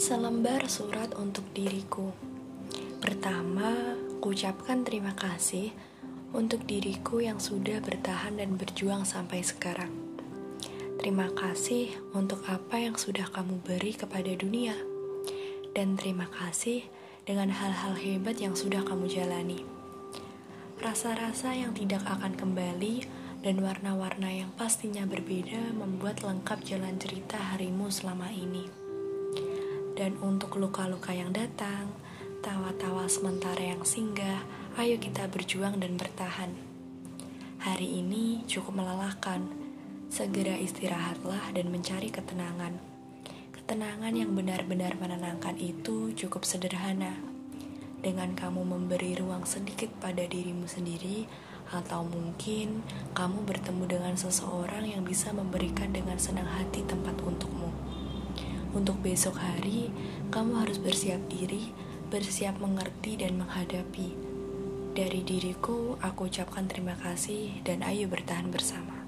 Selembar surat untuk diriku. Pertama, kucapkan terima kasih untuk diriku yang sudah bertahan dan berjuang sampai sekarang. Terima kasih untuk apa yang sudah kamu beri kepada dunia. Dan terima kasih dengan hal-hal hebat yang sudah kamu jalani. Rasa-rasa yang tidak akan kembali dan warna-warna yang pastinya berbeda membuat lengkap jalan cerita harimu selama ini. Dan untuk luka-luka yang datang, tawa-tawa sementara yang singgah, ayo kita berjuang dan bertahan. Hari ini cukup melelahkan. Segera istirahatlah dan mencari ketenangan. Ketenangan yang benar-benar menenangkan itu cukup sederhana. Dengan kamu memberi ruang sedikit pada dirimu sendiri, atau mungkin kamu bertemu dengan seseorang yang bisa memberikan dengan senang hati tempat untukmu. Untuk besok hari, kamu harus bersiap diri, bersiap mengerti dan menghadapi. Dari diriku, aku ucapkan terima kasih dan ayo bertahan bersama.